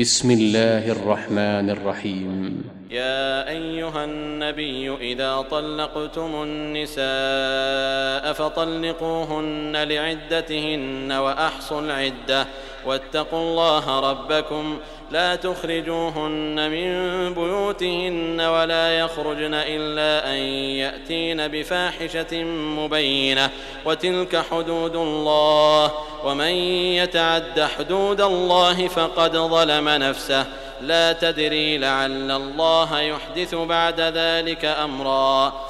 بسم الله الرحمن الرحيم. يا أيها النبي إذا طلقتم النساء فطلقوهن لعدتهن وأحصوا العدة. واتقوا الله ربكم. لا تخرجوهن من بيوتهن ولا يخرجن إلا أن يأتين بفاحشة مبينة. وتلك حدود الله. ومن يتعد حدود الله فقد ظلم نفسه. لا تدري لعل الله يحدث بعد ذلك أمرا.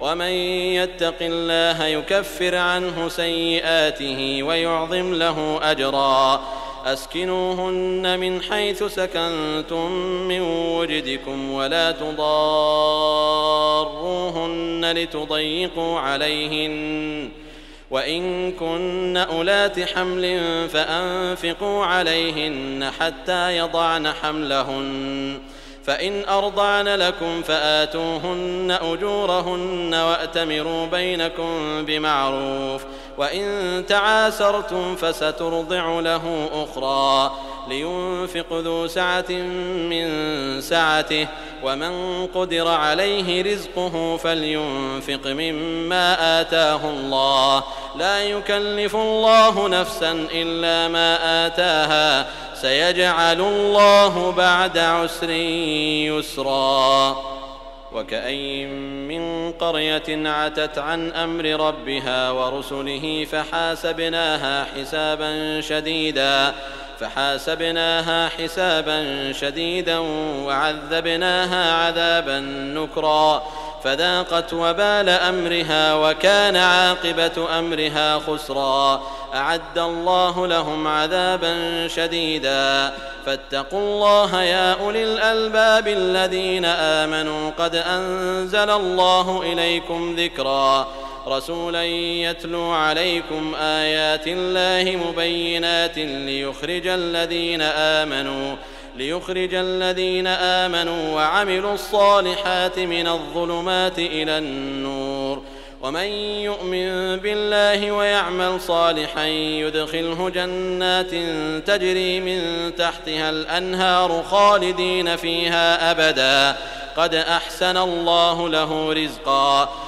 ومن يتق الله يكفر عنه سيئاته ويعظم له أجرا. أسكنوهن من حيث سكنتم من وجدكم ولا تضاروهن لتضيقوا عليهن. وإن كن أولات حمل فأنفقوا عليهن حتى يضعن حملهن. فإن أرضعن لكم فآتوهن أجورهن وأتمروا بينكم بمعروف وإن تعاسرتم فسترضع له أخرى لينفق ذو سعة من سعته ومن قدر عليه رزقه فلينفق مما آتاه الله. لا يكلف الله نفسا إلا ما آتاها. سيجعل الله بعد عسر يسرا. وكأي من قرية عتت عن أمر ربها ورسله فحاسبناها حسابا شديدا فحاسبناها حسابا شديدا وعذبناها عذابا نكرا. فذاقت وبال أمرها وكان عاقبة أمرها خسرا. أعد الله لهم عذابا شديدا. فاتقوا الله يا أولي الألباب الذين آمنوا. قد أنزل الله إليكم ذكرا. رسولا يتلو عليكم آيات الله مبينات ليخرج الذين آمنوا. ليخرج الذين آمنوا وعملوا الصالحات من الظلمات إلى النور. ومن يؤمن بالله ويعمل صالحا يدخله جنات تجري من تحتها الأنهار خالدين فيها أبدا. قد أحسن الله له رزقا.